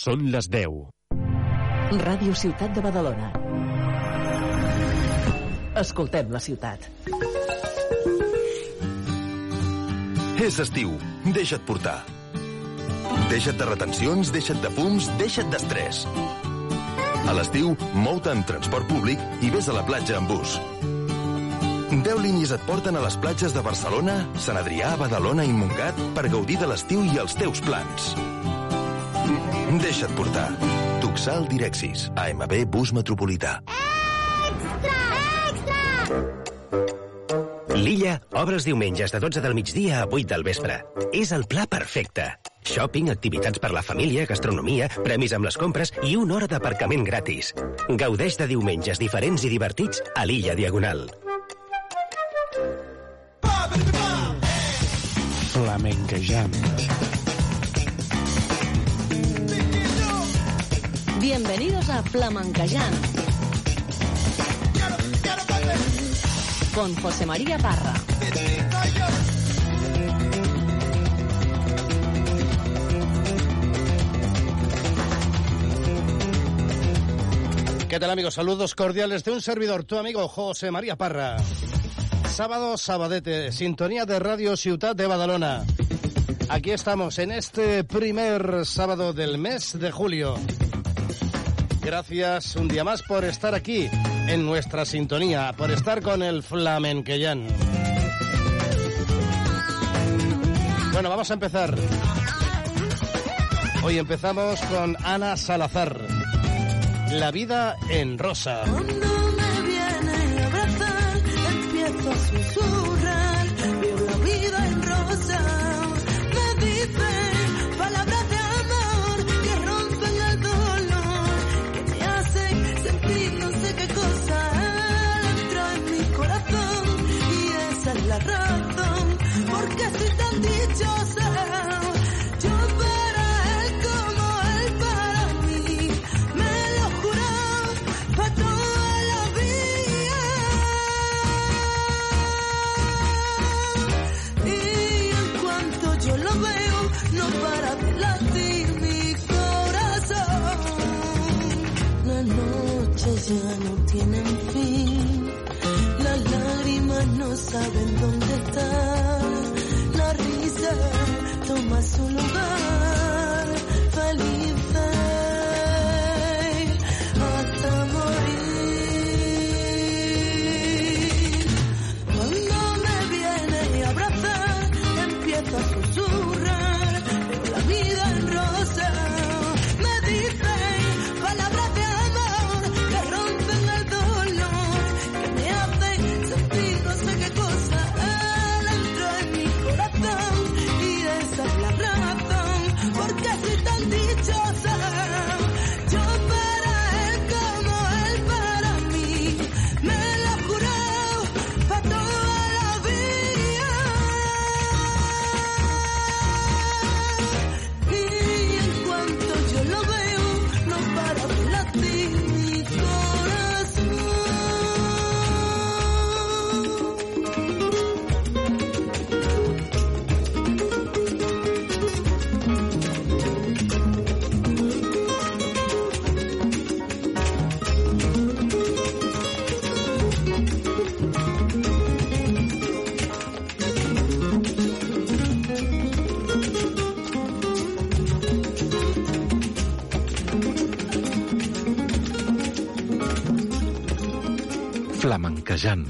Són les 10. Ràdio Ciutat de Badalona. Escoltem la ciutat. És estiu. Deixa't portar. Deixa't de retencions, deixa't de fums, deixa't d'estrès. A l'estiu, mou-te en transport públic i vés a la platja amb bus. 10 línies et porten a les platges de Barcelona, Sant Adrià, Badalona i Montgat per gaudir de l'estiu i els teus plans. Deixa't portar. Tuxal Direxis. AMB Bus Metropolità. L'Illa obre els diumenges de 12 del migdia a 8 del vespre. És el pla perfecte. Shopping, activitats per la família, gastronomia, premis amb les compres i una hora d'aparcament gratis. Gaudeix de diumenges diferents i divertits a l'Illa Diagonal. Flamenquejant. Bienvenidos a Flamencayán. Con José María Parra. ¿Qué tal amigos? Saludos cordiales de un servidor, tu amigo José María Parra. Sábado, sabadete, sintonía de Radio Ciudad de Badalona. Aquí estamos en este primer sábado del mes de julio. Gracias un día más por estar aquí en nuestra sintonía, por estar con el Flamenquellán. Bueno, vamos a empezar. Hoy empezamos con Ana Salazar. La vida en rosa. Cuando me viene a abrazar, empiezo a susurrar, veo la vida en tu. Azerbaiyán.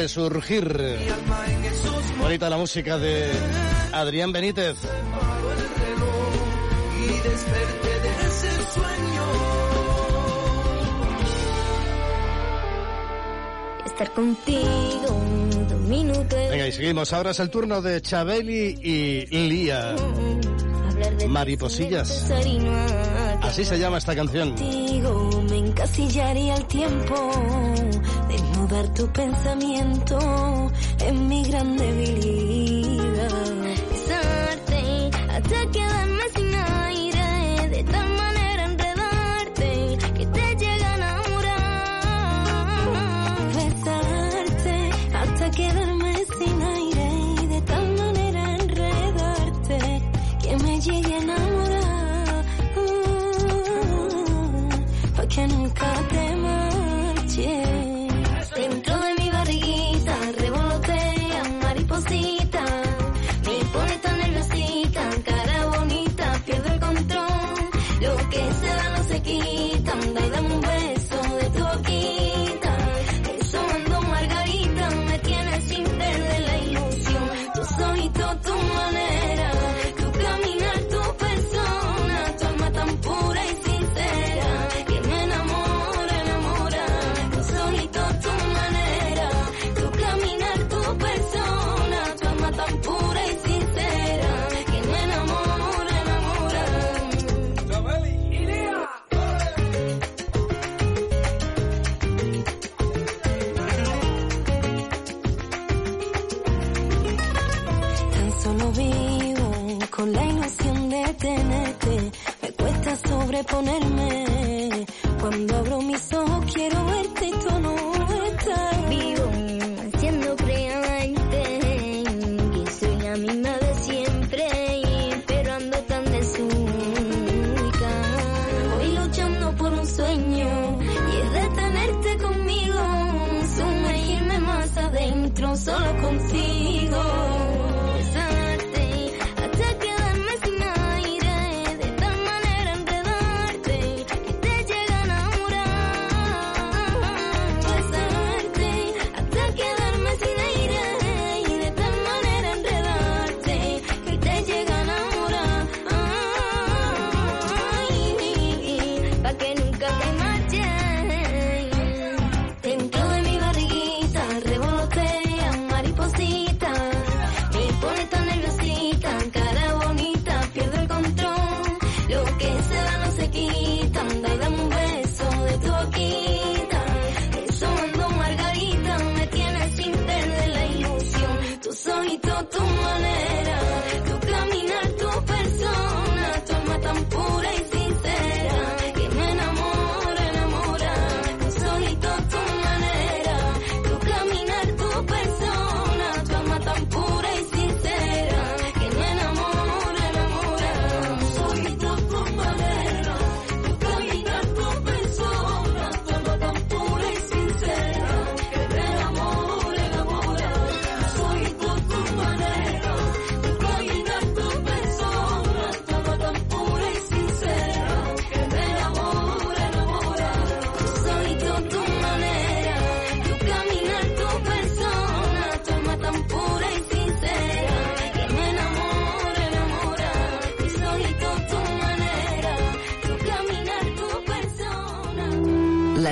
resurgir. Bonita la música de Adrián Benítez. Venga, y seguimos. Ahora es el turno de Chabeli y Lía. Mariposillas. Así se llama esta canción. Contigo me encasillaría el tiempo tu pensamiento en mi gran debilidad.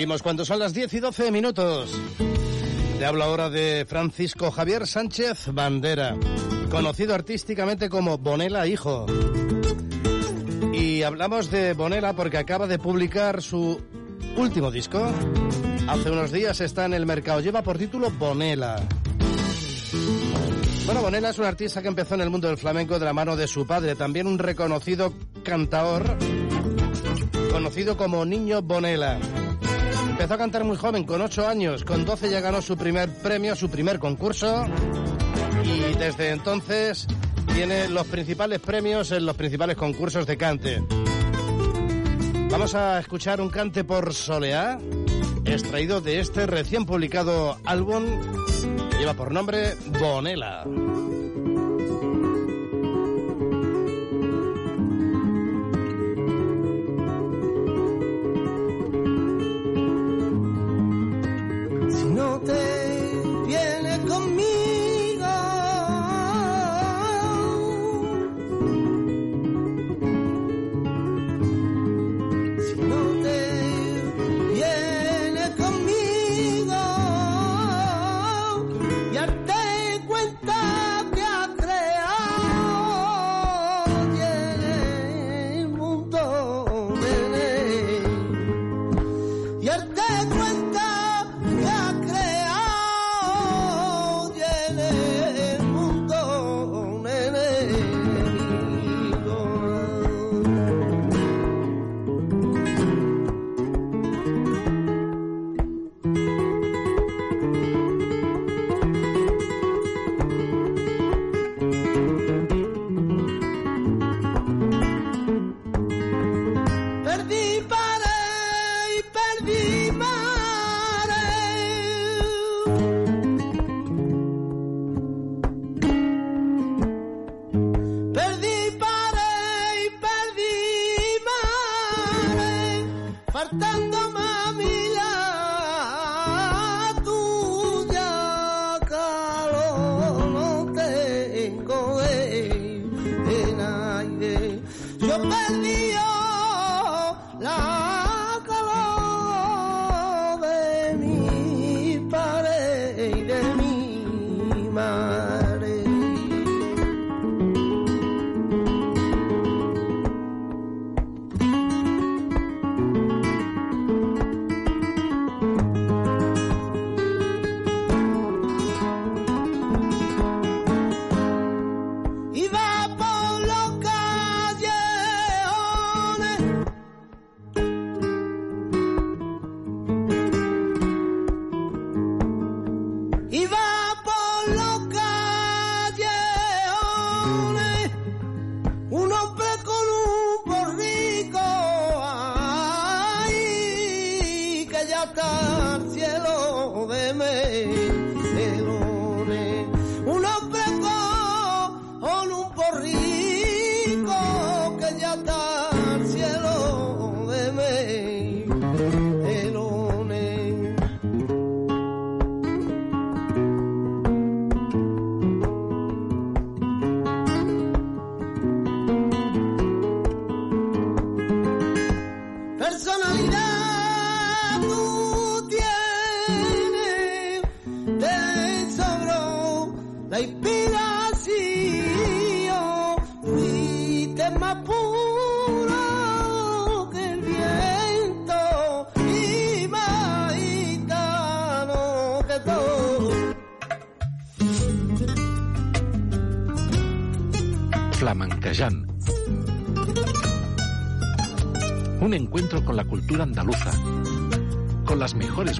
Seguimos cuando son las 10 y 12 minutos. Te hablo ahora de Francisco Javier Sánchez Bandera, conocido artísticamente como Bonela Hijo. Y hablamos de Bonela porque acaba de publicar su último disco. Hace unos días está en el mercado, lleva por título Bonela. Bueno, Bonela es un artista que empezó en el mundo del flamenco de la mano de su padre, también un reconocido cantaor, conocido como Niño Bonela. Empezó a cantar muy joven, con 8 años. Con 12 ya ganó su primer premio, su primer concurso. Y desde entonces tiene los principales premios en los principales concursos de cante. Vamos a escuchar un cante por Soleá, extraído de este recién publicado álbum. Lleva por nombre Bonela.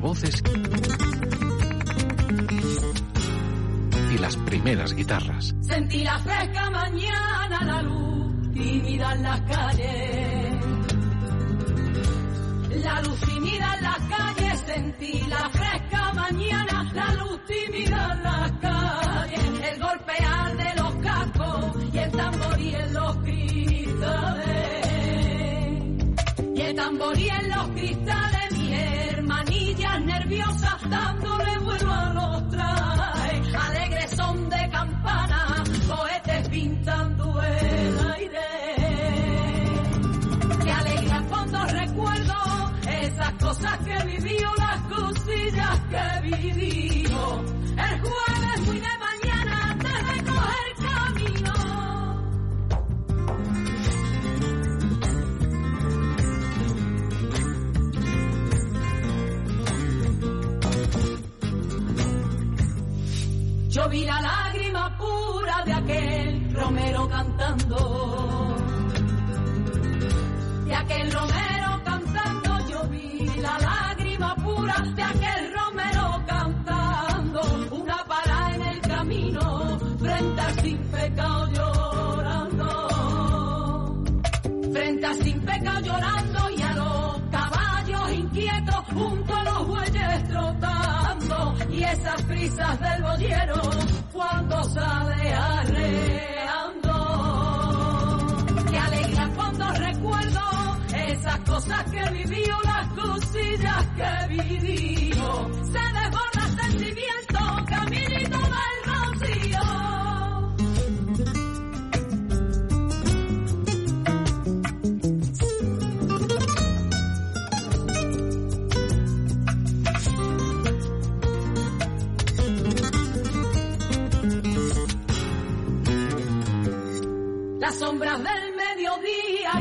Voces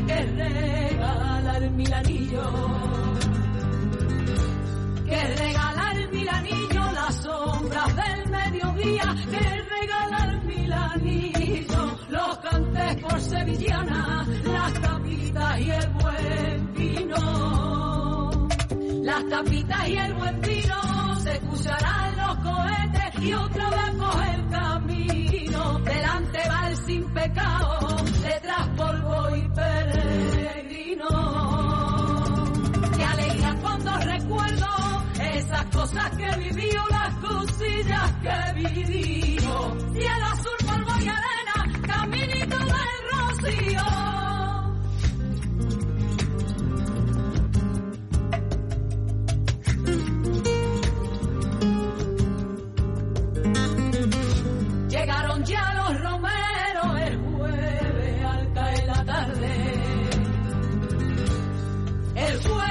que regalar mi anillo. Que regalar mi anillo las sombras del mediodía. Que regalar mi anillo los cantes por sevillana, las tapitas y el buen vino. Las tapitas y el buen vino se escucharán los cohetes y otra vez por el camino. Delante va el sin pecado peregrino. Qué alegría cuando recuerdo esas cosas que viví o las cosillas que viví. Y el azul, polvo y arena, caminito del rocío. That's what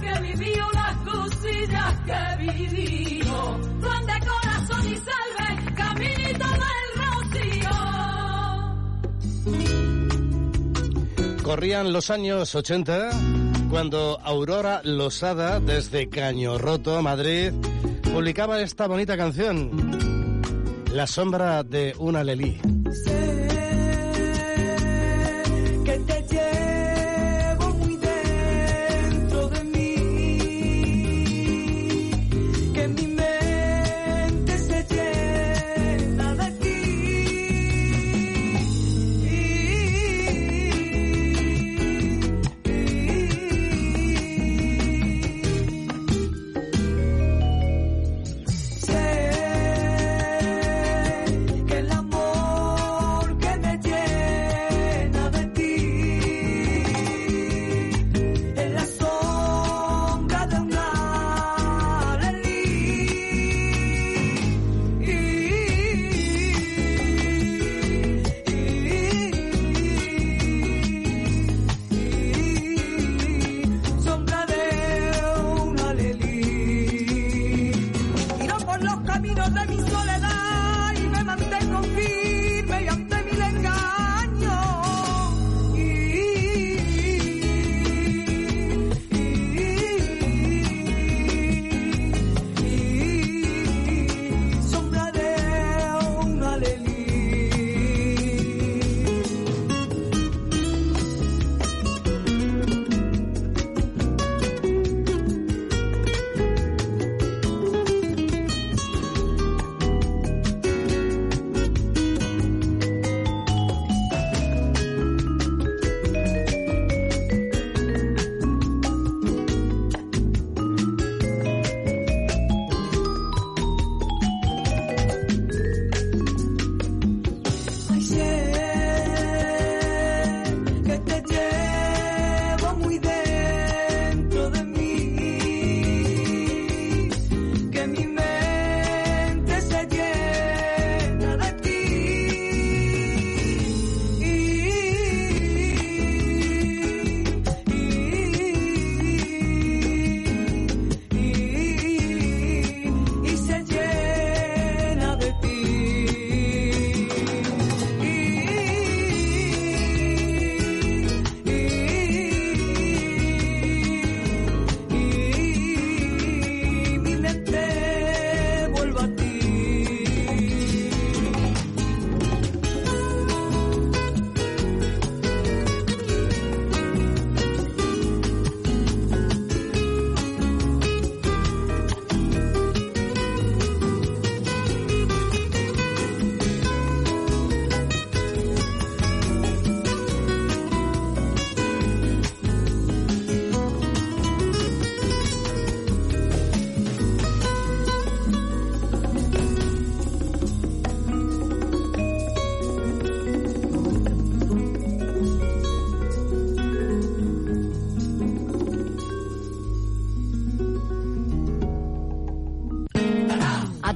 que vivió, las cosillas que vivió. Juan de corazón y salve, caminito del rocío. Corrían los años 80 cuando Aurora Losada desde Caño Roto, Madrid, publicaba esta bonita canción, La sombra de una lelí.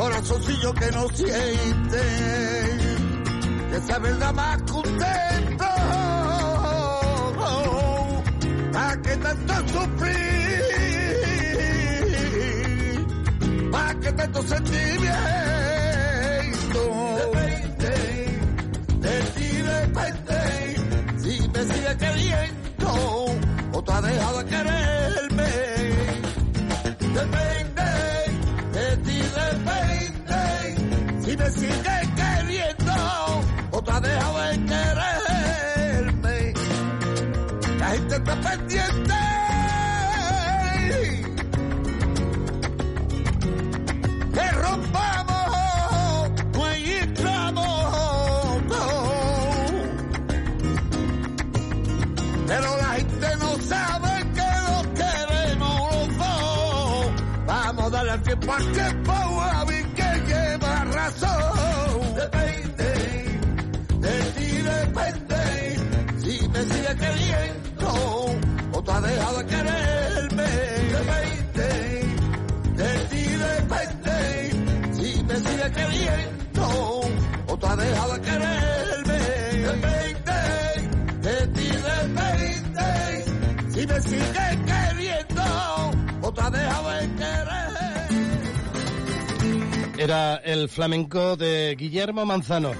Corazoncillo que no siente. Que esa verdad más contento. ¿Para qué tanto sufrir? ¿Para qué tanto sentimiento? Depende, de ti si me sigue queriendo o tú has dejado de quererme. Depende, sigue queriendo o tú has dejado de quererme. La gente está pendiente. Era el flamenco de Guillermo Manzano,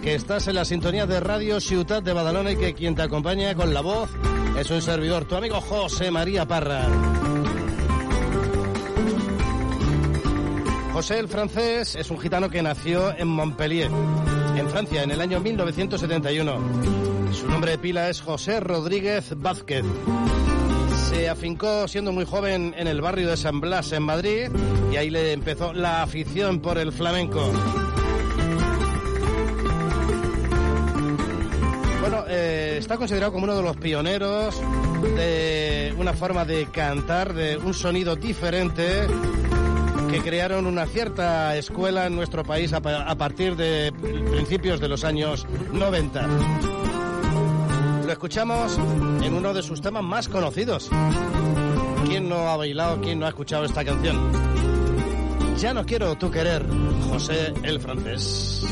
que estás en la sintonía de Radio Ciutat de Badalona y que quien te acompaña con la voz es un servidor, tu amigo José María Parra. José el francés es un gitano que nació en Montpellier, en Francia, en el año 1971. Su nombre de pila es José Rodríguez Vázquez. Se afincó siendo muy joven en el barrio de San Blas, en Madrid, y ahí le empezó la afición por el flamenco. Bueno, eh, está considerado como uno de los pioneros de una forma de cantar, de un sonido diferente, que crearon una cierta escuela en nuestro país a, pa- a partir de principios de los años 90. Lo escuchamos en uno de sus temas más conocidos. ¿Quién no ha bailado, quién no ha escuchado esta canción? Ya no quiero tu querer, José el francés.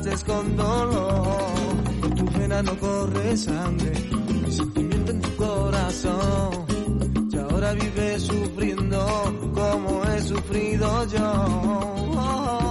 partes con dolor. En tu vena no corre sangre, sentimiento en tu corazón. Y ahora vives sufriendo como he sufrido yo.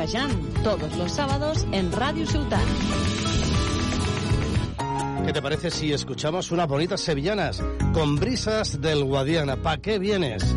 Flamencayán, todos los sábados en Radio Ciutat. ¿Qué te parece si escuchamos unas bonitas sevillanas con brisas del Guadiana? ¿Pa' qué vienes?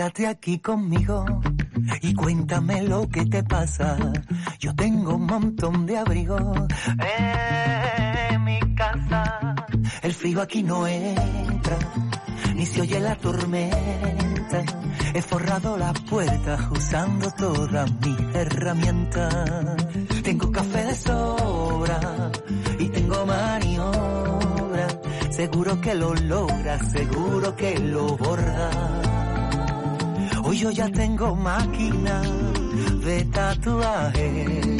Siéntate aquí conmigo y cuéntame lo que te pasa. Yo tengo un montón de abrigo en mi casa. El frío aquí no entra, ni se oye la tormenta. He forrado la puerta usando todas mis herramientas. Tengo café de sobra y tengo maniobra. Seguro que lo logra, seguro que lo borra. Hoy yo ya tengo máquina de tatuaje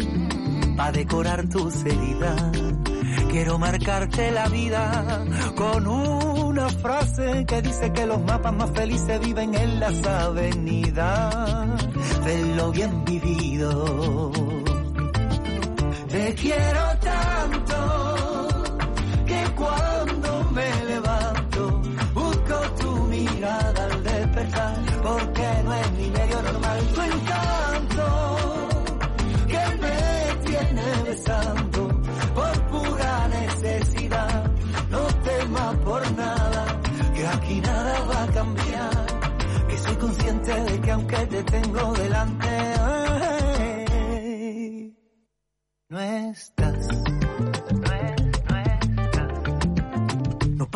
para decorar tus heridas. Quiero marcarte la vida con una frase que dice que los mapas más felices viven en las avenidas de lo bien vivido. Te quiero tanto que cuando por pura necesidad. No temas por nada que aquí nada va a cambiar. Que soy consciente de que aunque te tengo delante ay, no estás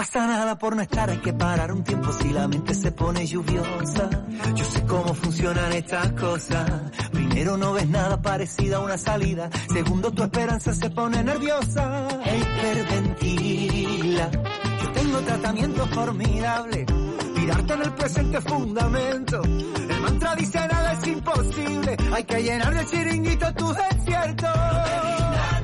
pasa nada por no estar, hay que parar un tiempo si la mente se pone lluviosa. Yo sé cómo funcionan estas cosas. Primero no ves nada parecido a una salida. Segundo tu esperanza se pone nerviosa. Hiperventila. Yo tengo tratamiento formidable. Tirarte en el presente es fundamento. El mantra dice nada es imposible. Hay que llenar de chiringuito tu desierto. Te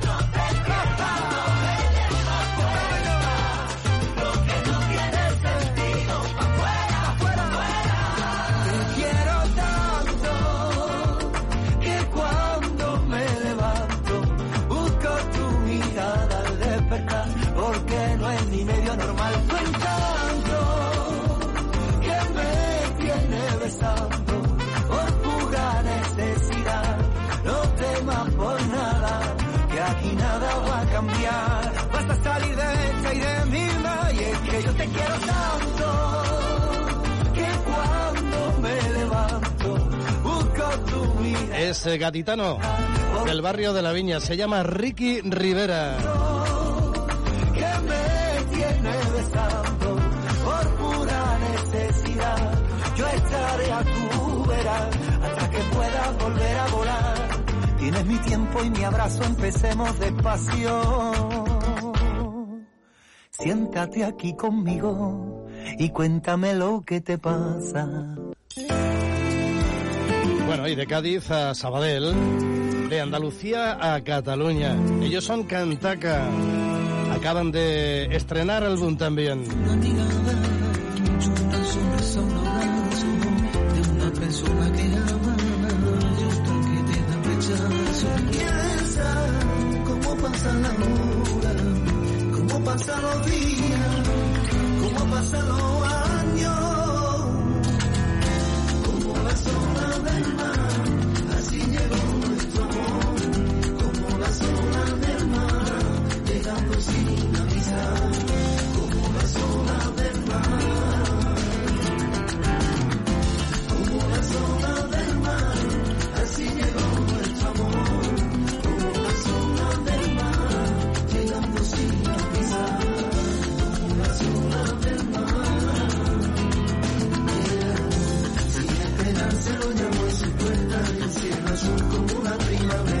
Es eh, del barrio de la Viña. Se llama Ricky Rivera. que me tiene besando por pura necesidad. Yo estaré a tu vera hasta que pueda volver a volar. Tienes mi tiempo y mi abrazo, empecemos despacio. Siéntate aquí conmigo y cuéntame lo que te pasa. Bueno, y de Cádiz a Sabadell, de Andalucía a Cataluña. Ellos son Cantaca. Acaban de estrenar álbum también. Pasan las horas, cómo pasan los días, cómo pasan los años, azul como una primavera.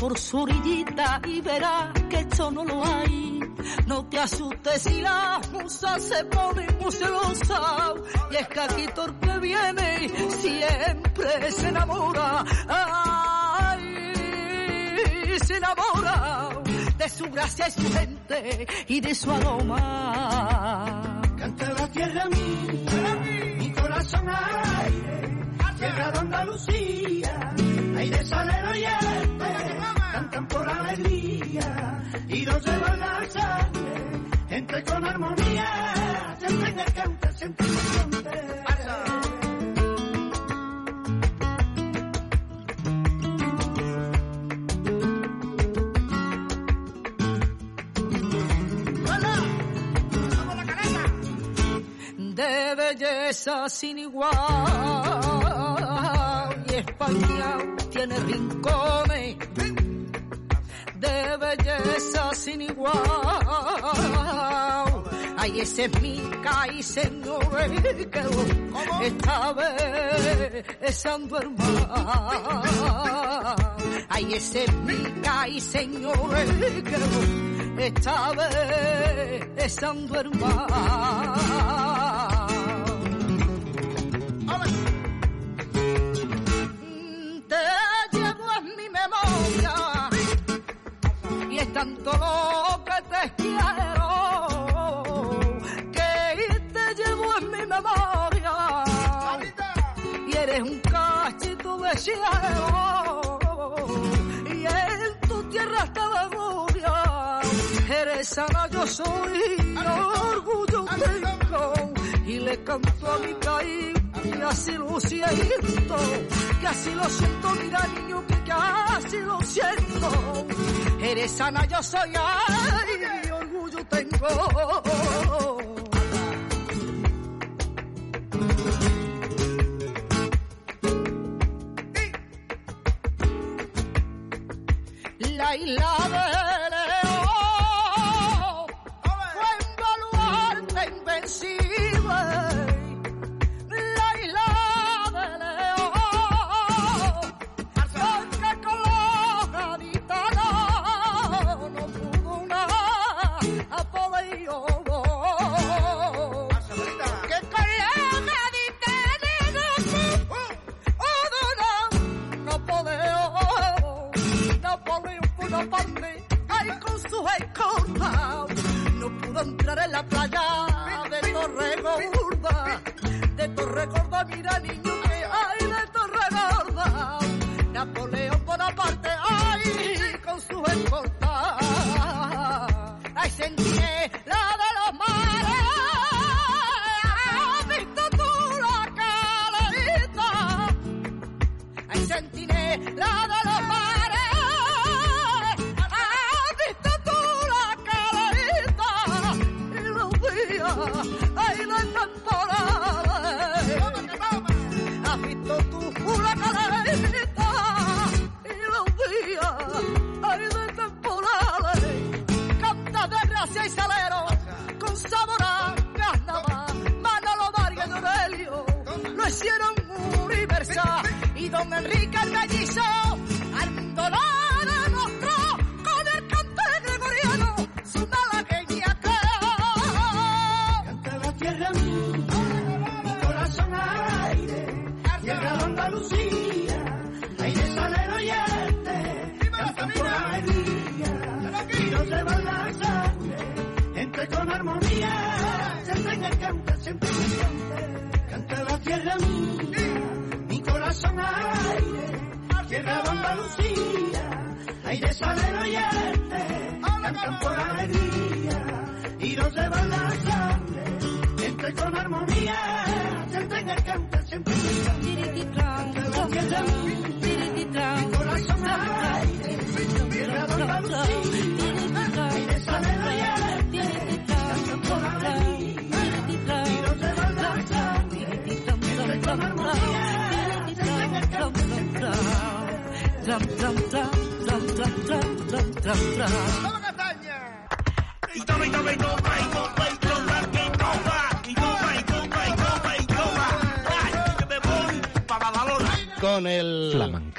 por su orillita y verás que esto no lo hay. No te asustes si la musa se pone muy celosa. Y es que aquí viene siempre se enamora. Ay, se enamora de su gracia y su gente y de su aroma. Canta la tierra mía, mi corazón aire, tierra de Andalucía, aire salero y este, cantan por alegría y nos llevan la sangre, entre con armonía, siempre que canta, siempre que cante. de belleza sin igual y España tiene rincones de belleza sin igual. Ay ese es mi caí señores que esta vez el mar. Ay ese es mi caí señores que esta vez el mar tanto lo que te quiero que te llevo en mi memoria. Y eres un cachito de cielo y en tu tierra está la gloria eres sana yo soy orgullo tengo y le canto a mi caí que así lo siento, que así lo siento, mira niño, que casi lo siento. Eres sana, yo soy, ay, orgullo tengo. La isla de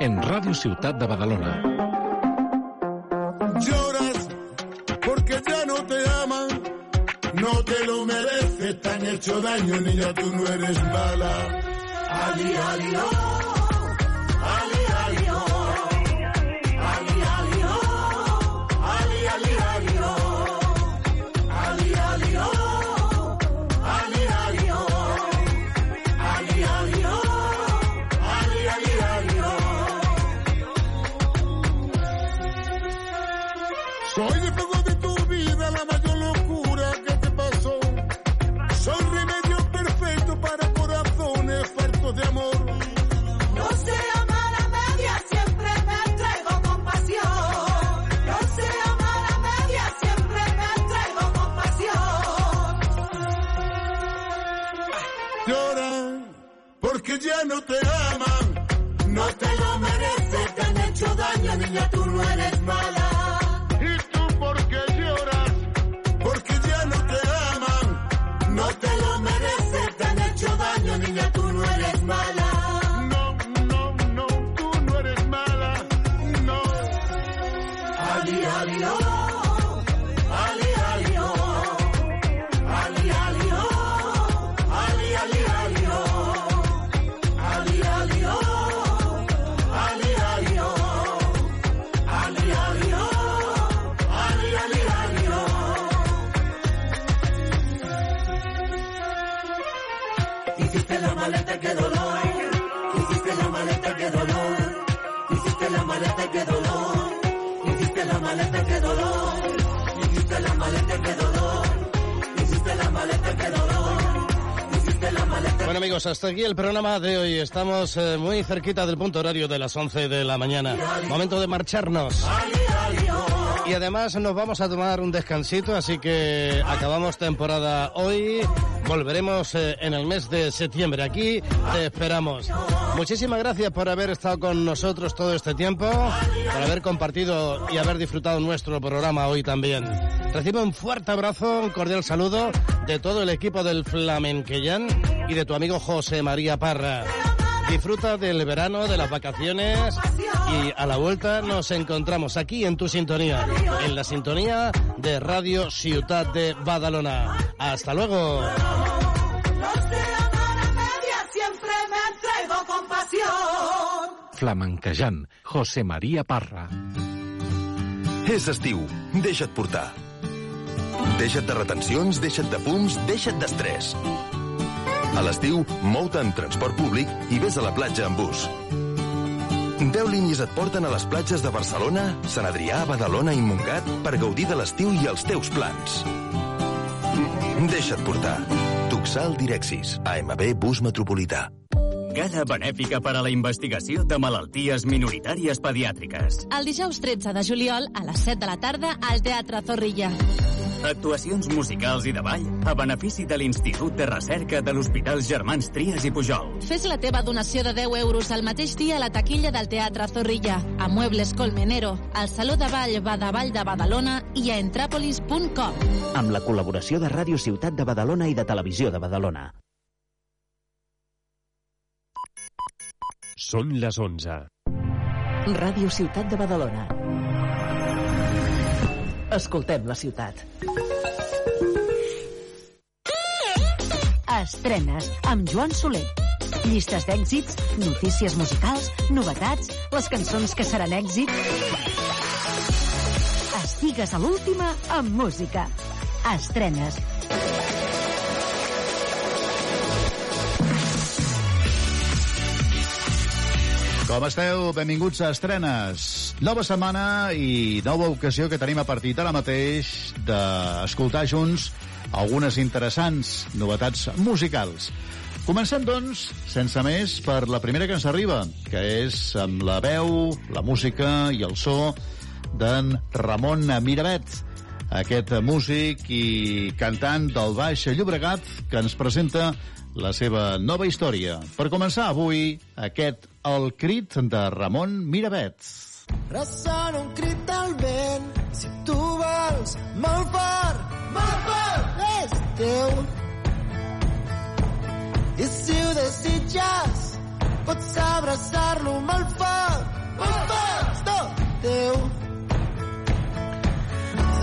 En Ràdio Ciutat de Badalona. Lloras porque ya no te aman, no te lo mereces, te han hecho daño, niña, tú no eres mala. Ali, ali, hasta aquí el programa de hoy. Estamos eh, muy cerquita del punto horario de las 11 de la mañana. Momento de marcharnos. Y además nos vamos a tomar un descansito, así que acabamos temporada hoy. Volveremos eh, en el mes de septiembre. Aquí te esperamos. Muchísimas gracias por haber estado con nosotros todo este tiempo, por haber compartido y haber disfrutado nuestro programa hoy también. Recibe un fuerte abrazo, un cordial saludo de todo el equipo del Flamenquellán y de tu amigo José María Parra. Disfruta del verano, de las vacaciones y a la vuelta nos encontramos aquí en tu sintonía, en la sintonía de Radio Ciutat de Badalona. Hasta luego. Flamenquejant, José María Parra. És estiu. Deixa't portar. Deixa't de retencions, deixa't de fums, deixa't d'estrès. A l'estiu, mou-te en transport públic i vés a la platja amb bus. 10 línies et porten a les platges de Barcelona, Sant Adrià, Badalona i Montgat per gaudir de l'estiu i els teus plans. Deixa't portar. Tuxal Direxis. AMB Bus Metropolità. Gala benèfica per a la investigació de malalties minoritàries pediàtriques. El dijous 13 de juliol, a les 7 de la tarda, al Teatre Zorrilla. Actuacions musicals i de ball a benefici de l'Institut de Recerca de l'Hospital Germans Trias i Pujol. Fes la teva donació de 10 euros el mateix dia a la taquilla del Teatre Zorrilla, a Muebles Colmenero, al Saló de Ball Badavall de Badalona i a entrapolis.com. Amb la col·laboració de Ràdio Ciutat de Badalona i de Televisió de Badalona. Són les 11. Ràdio Ciutat de Badalona. Escoltem la ciutat. Estrenes amb Joan Soler. Llistes d'èxits, notícies musicals, novetats, les cançons que seran èxit. Estigues a l'última amb música. Estrenes. Com esteu? Benvinguts a Estrenes. Nova setmana i nova ocasió que tenim a partir d'ara mateix d'escoltar junts algunes interessants novetats musicals. Comencem, doncs, sense més, per la primera que ens arriba, que és amb la veu, la música i el so d'en Ramon Miravet, aquest músic i cantant del Baix Llobregat que ens presenta la seva nova història. Per començar avui, aquest El crit de Ramon Miravet. Ressona un crit del vent, si tu vols, molt fort, molt fort, és teu. I si ho desitges, pots abraçar-lo molt fort, molt fort, és tot teu.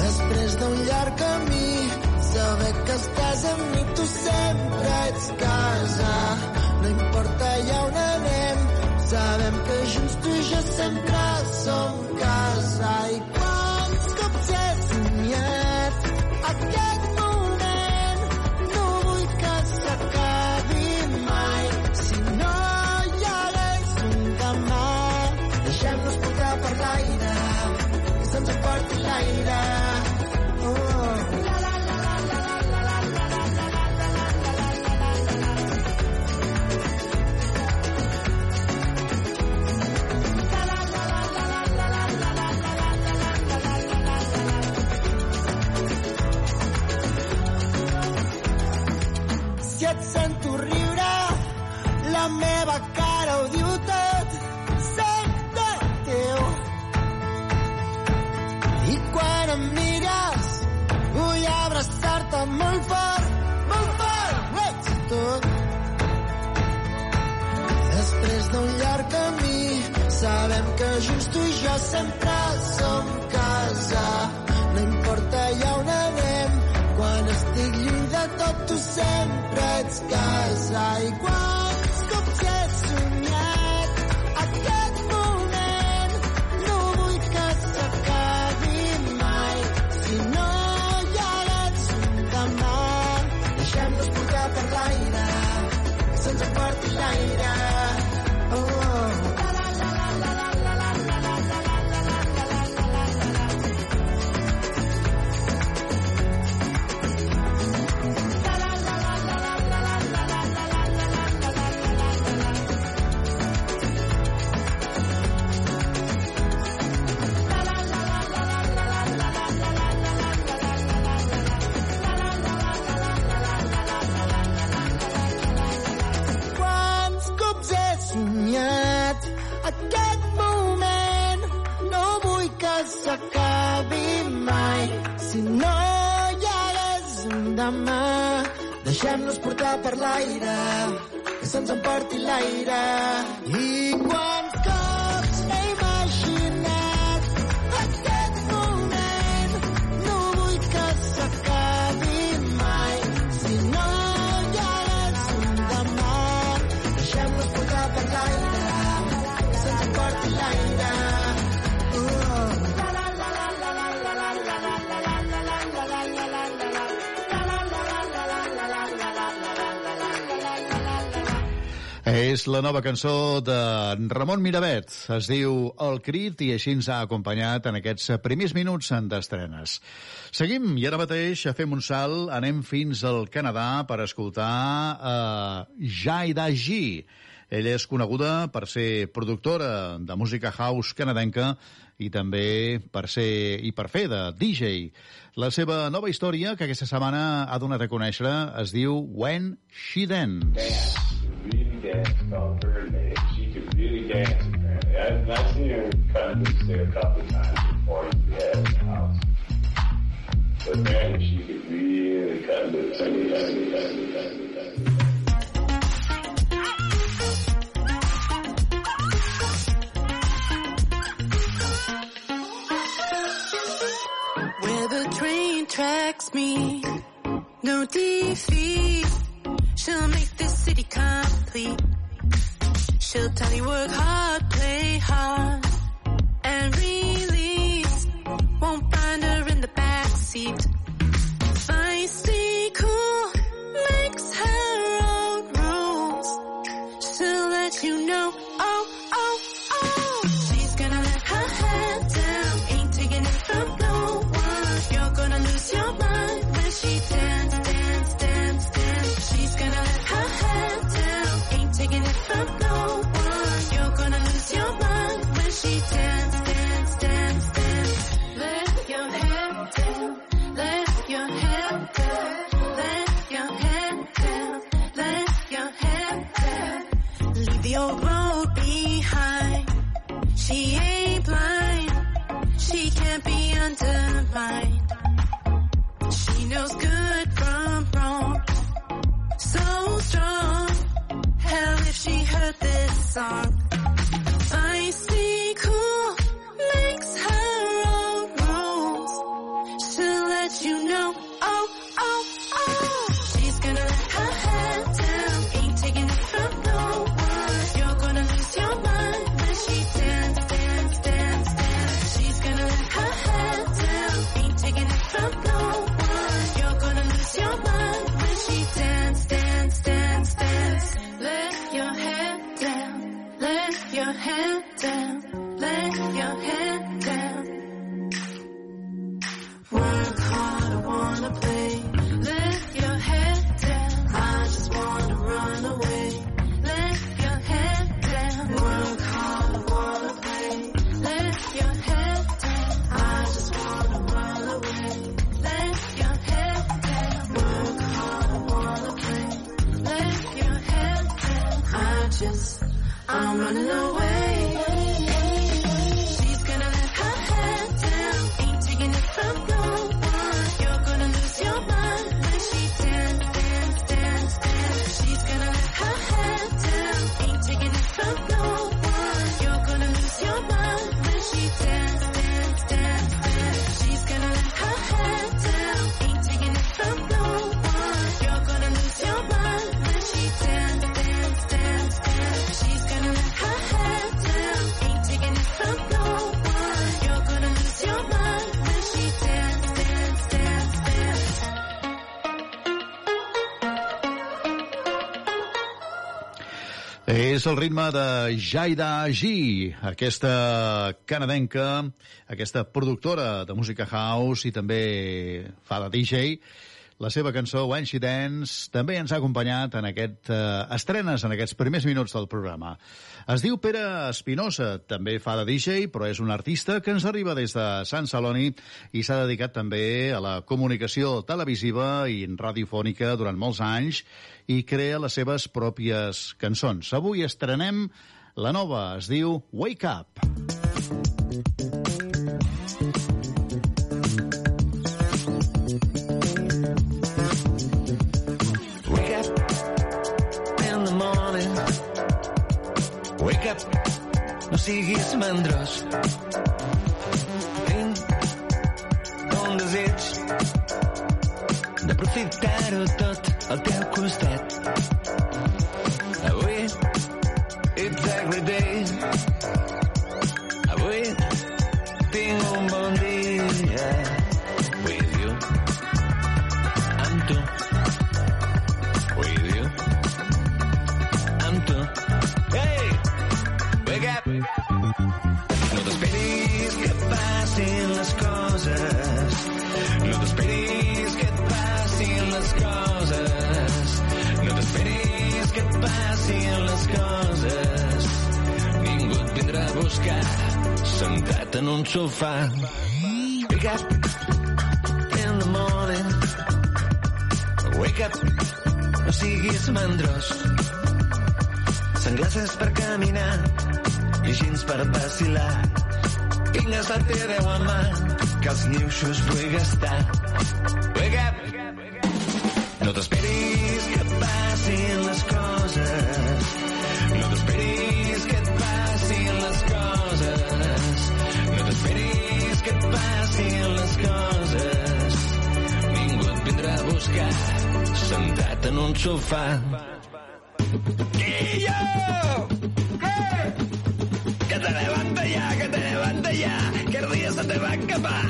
Després d'un llarg camí, saber que estàs amb mi, tu sempre ets casa. No importa allà on anem, sabem que junts tu i jo sempre som casa. I quants cops he somiat aquest moment, no vull que s'acabi mai. Si no hi hagués un demà, deixem-nos portar per l'aire, que se'ns emporti l'aire. Et sento riure, la meva cara ho diu tot, sento teu. I quan em mires, vull abraçar-te molt fort, molt fort, ets tot. Després d'un llarg camí, sabem que junts tu i jo sempre som casa. No importa allà on anem, tu sempre ets casa. I quants cops he somiat aquest moment, no vull que s'acabi mai. Si no hi hagués un demà, deixem-nos portar per l'aire, que se'ns emporti l'aire. Un demà, deixem-nos portar per l'aire, que se'ns emporti l'aire. I La nova cançó de Ramon Miravet. Es diu El Crit i així ens ha acompanyat en aquests primers minuts d'estrenes. Seguim i ara mateix fem un salt, anem fins al Canadà per escoltar uh, Jaida G. Ella és coneguda per ser productora de música house canadenca i també per ser i per fer de DJ. La seva nova història, que aquesta setmana ha donat a conèixer, es diu When She Dance. really dance very late. She could really dance, I've seen her cut loose there a couple of times before had in the house. But apparently she could really cut. Really, really, really, really, really. Where train tracks me, no defeat. She'll make this city complete. She'll tell you work hard, play hard, and release. Won't find her in the backseat. Undermined. She knows good from wrong. So strong. Hell, if she heard this song. Feisty, cool, makes her your head down, let your head down. Work hard, I wanna play. Let your head down. I just wanna run away. Let your head down. Work hard, I wanna play. Let your head down. I just wanna run away. Let your head down. Work hard, I wanna play. Let your head down. I just, I'm running away. She's gonna let her head down. Ain't taking it from no one. You're gonna lose your mind when she dance, dance, dance, dance. She's gonna let her head down. Ain't taking from El ritme de Jaida G, aquesta canadenca, aquesta productora de música house i també fa de DJ. La seva cançó, When She Dance, també ens ha acompanyat en aquest eh, estrenes, en aquests primers minuts del programa. Es diu Pere Espinosa, també fa de DJ, però és un artista que ens arriba des de Sant Celoni i s'ha dedicat també a la comunicació televisiva i radiofònica durant molts anys i crea les seves pròpies cançons. Avui estrenem la nova, es diu Wake Up. Wake no siguis mandrós. Tinc un desig d'aprofitar-ho tot al teu costat. en un sofà. Wake up in the morning. Wake up, no siguis mandrós. Senglasses per caminar i gens per vacilar. Tingues la teva deu a mà, que els niuxos vull gastar. Wake up! No t'esperis que passin les coses ofuscat, sentat en un sofà. Guillo! Hey! Eh, que te levanta ya, que te levanta ya, que el día se te va a escapar.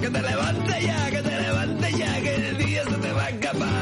Que te levanta ya, que te levanta ya, que el día se te va a escapar.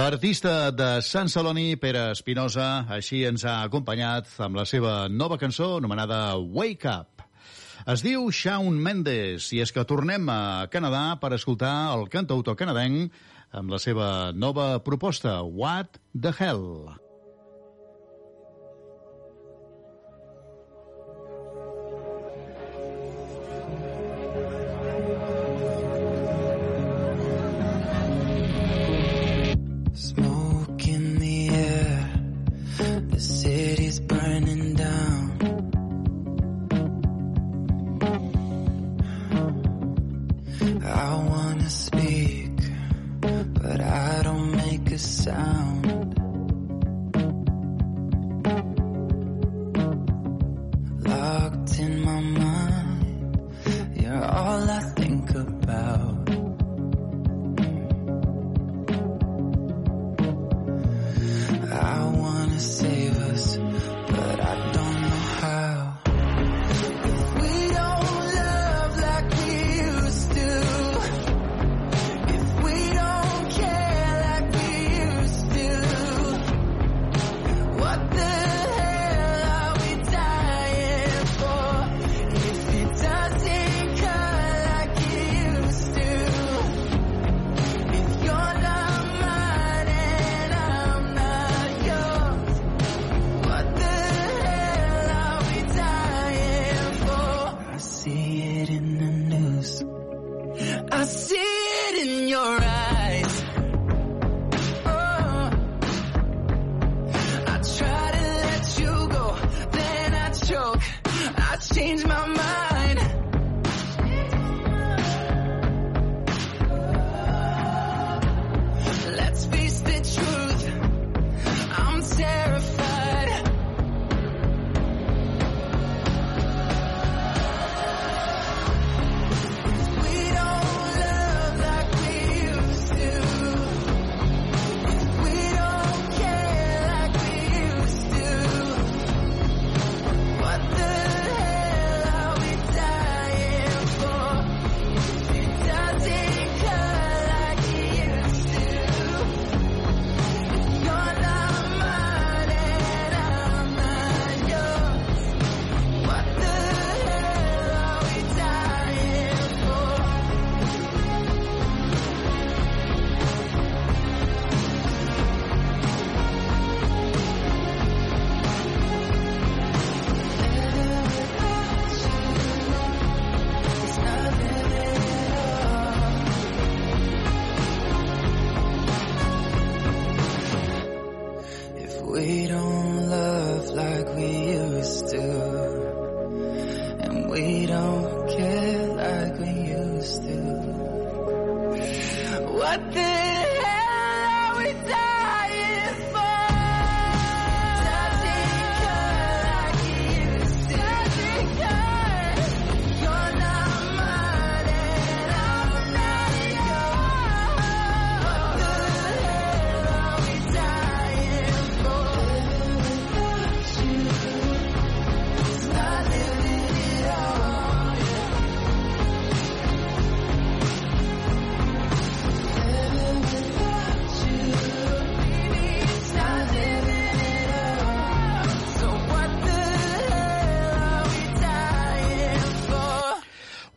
L'artista de Sant Celoni, Pere Espinosa, així ens ha acompanyat amb la seva nova cançó anomenada Wake Up. Es diu Shawn Mendes i és que tornem a Canadà per escoltar el cantautor canadenc amb la seva nova proposta, What the Hell.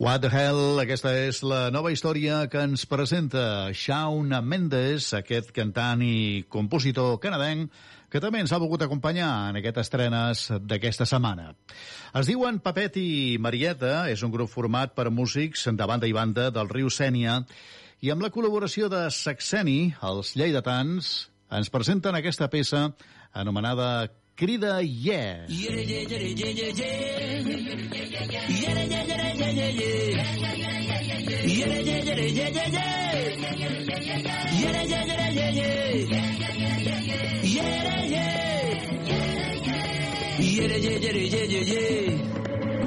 What the hell? Aquesta és la nova història que ens presenta Shawn Mendes, aquest cantant i compositor canadenc que també ens ha volgut acompanyar en aquestes estrenes d'aquesta setmana. Es diuen Papet i Marieta, és un grup format per músics de banda i banda del riu Sènia, i amb la col·laboració de Saxeni, els lleidatans, ens presenten aquesta peça anomenada Crida Yeah.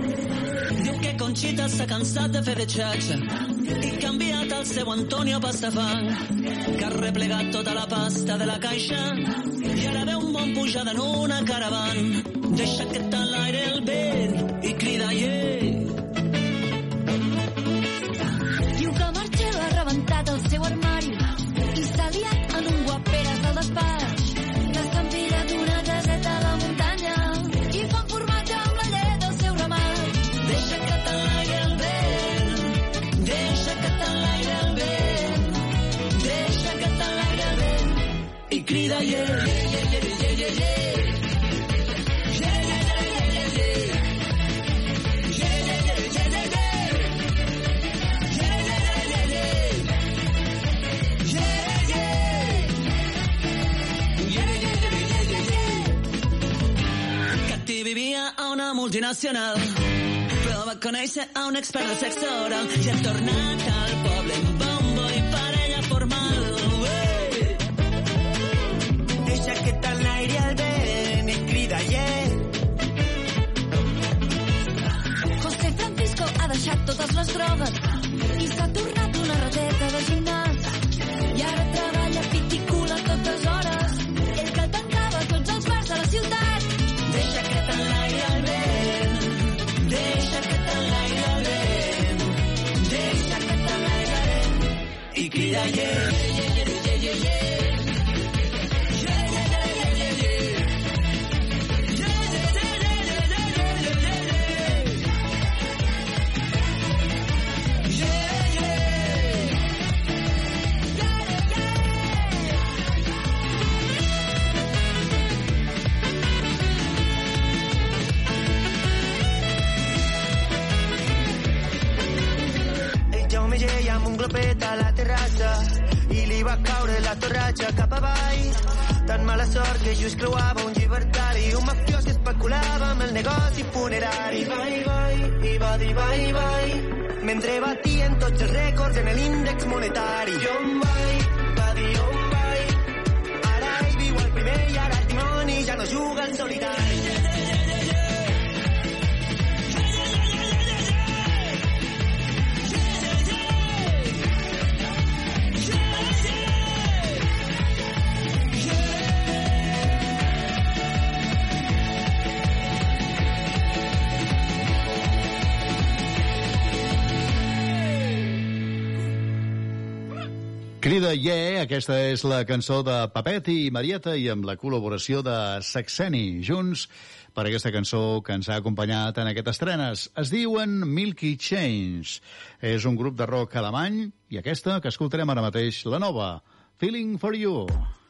Diu que Conxita s'ha cansat de fer de xatxa i canviat el seu Antonio Pastafar que ha replegat tota la pasta de la caixa i ara veu un bon pujada en una caravan deixa que t'enlaire el vent i crida yeah Yeah, yeah, yeah, yeah, yeah, yeah. Catti vivia a una multinacional però va conèixer a un expert de sexe oral i ha tornat al crida yeah. José Francisco ha deixat totes les drogues i s'ha tornat una rateta de gimnàs. I ara treballa piticula totes hores. Ell que tancava tots els bars de la ciutat. Deixa que t'enlairi el vent, deixa que t'enlairi el vent, deixa que t'enlairi el vent i crida yeah, terrassa i li va caure la torratxa cap avall. Tan mala sort que just creuava un llibertari, un mafiós que especulava amb el negoci funerari. Vai, vai, i va dir vai, vai, mentre batien tots els rècords en l'índex monetari. I on vai, va dir on vai, ara ell viu el primer i ara el dimoni ja no juga en solitari. Crida Yeah, aquesta és la cançó de Papet i Marieta i amb la col·laboració de Saxeni, junts per aquesta cançó que ens ha acompanyat en aquestes estrenes. Es diuen Milky Change. És un grup de rock alemany i aquesta que escoltarem ara mateix, la nova, Feeling for You. It's been a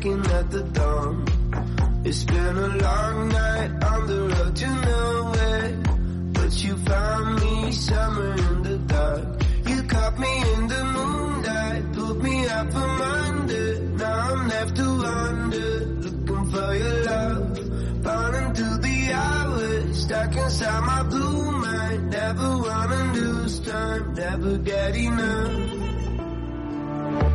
breaking at the dawn. It's been a long night on the road to nowhere, but you found me somewhere in the dark. You caught me in the moonlight, pulled me out from under. Now I'm left to wonder, looking for your love. Burning through the hours, stuck inside my blue mind. Never wanna lose time, never get enough.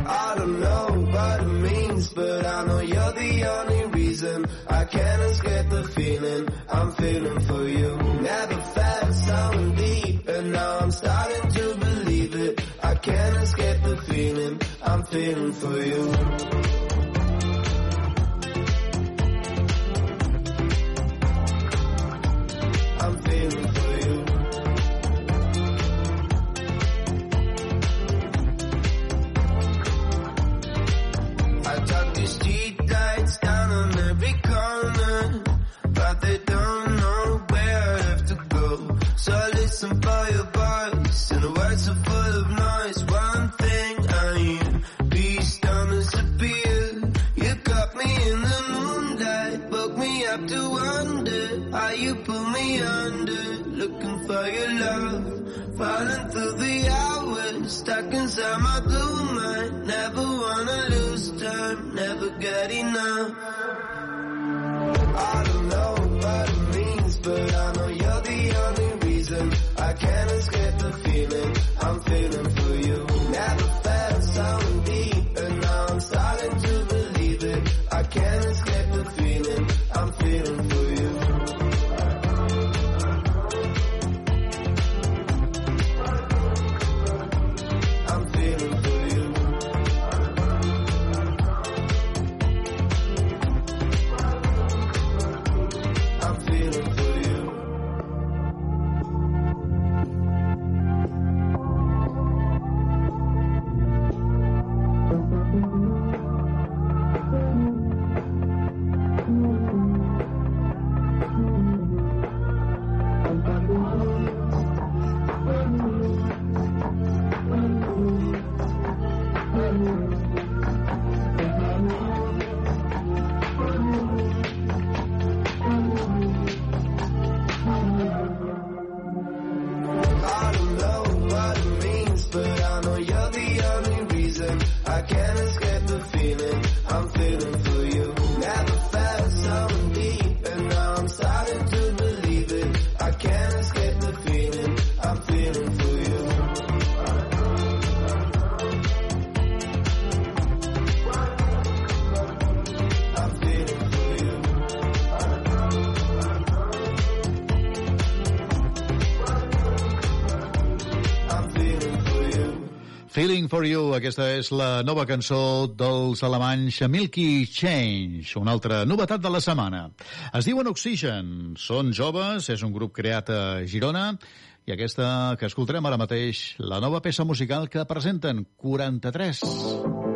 I don't know what it means, but I know you're the only reason I can't escape the feeling I'm feeling for you. Never felt so deep, and now I'm starting to believe it. I can't escape the feeling I'm feeling for you. How you pull me under. Looking for your love, falling through the hours, stuck inside my blue mind. Never wanna lose time, never get enough. I don't know what it means, but I know you're the only reason I can't escape the feeling I'm feeling Feeling for You, aquesta és la nova cançó dels alemanys Milky Change, una altra novetat de la setmana. Es diuen Oxygen, són joves, és un grup creat a Girona, i aquesta que escoltarem ara mateix, la nova peça musical que presenten, 43. 43.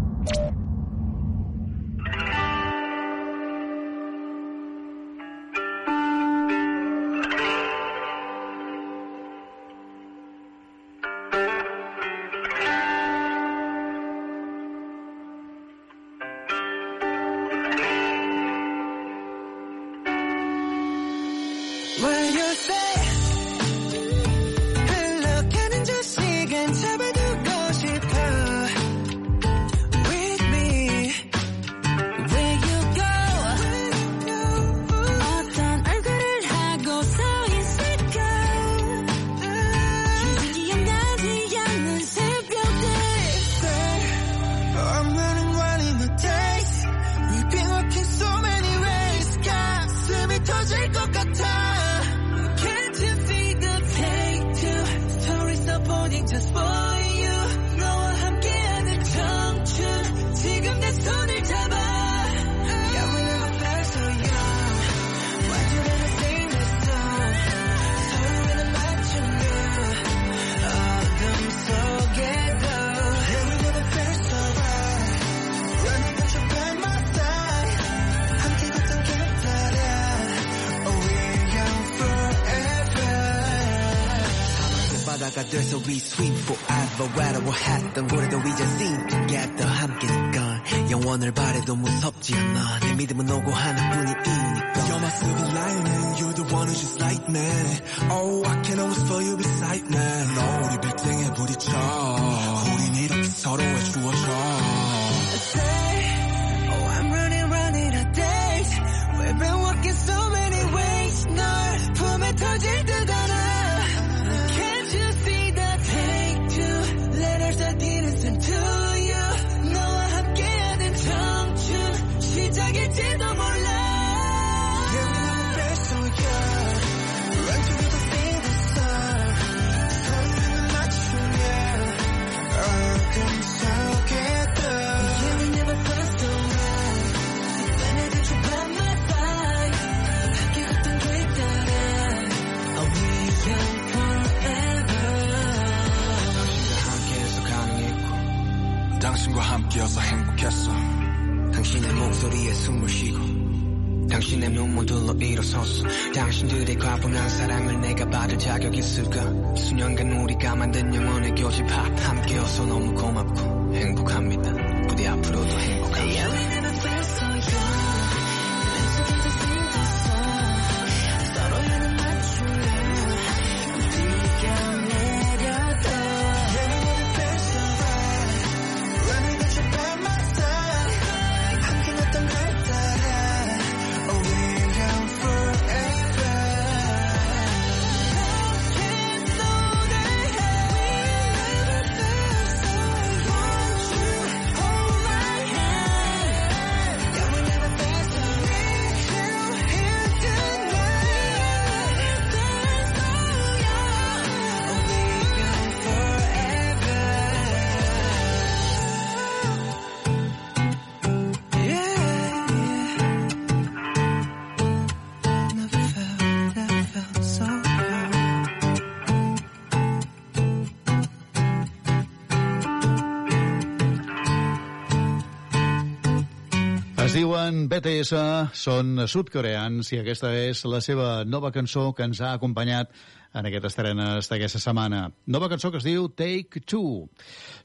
Es diuen BTS, són sudcoreans i aquesta és la seva nova cançó que ens ha acompanyat en aquest estrenes d'aquesta setmana. Nova cançó que es diu Take Two.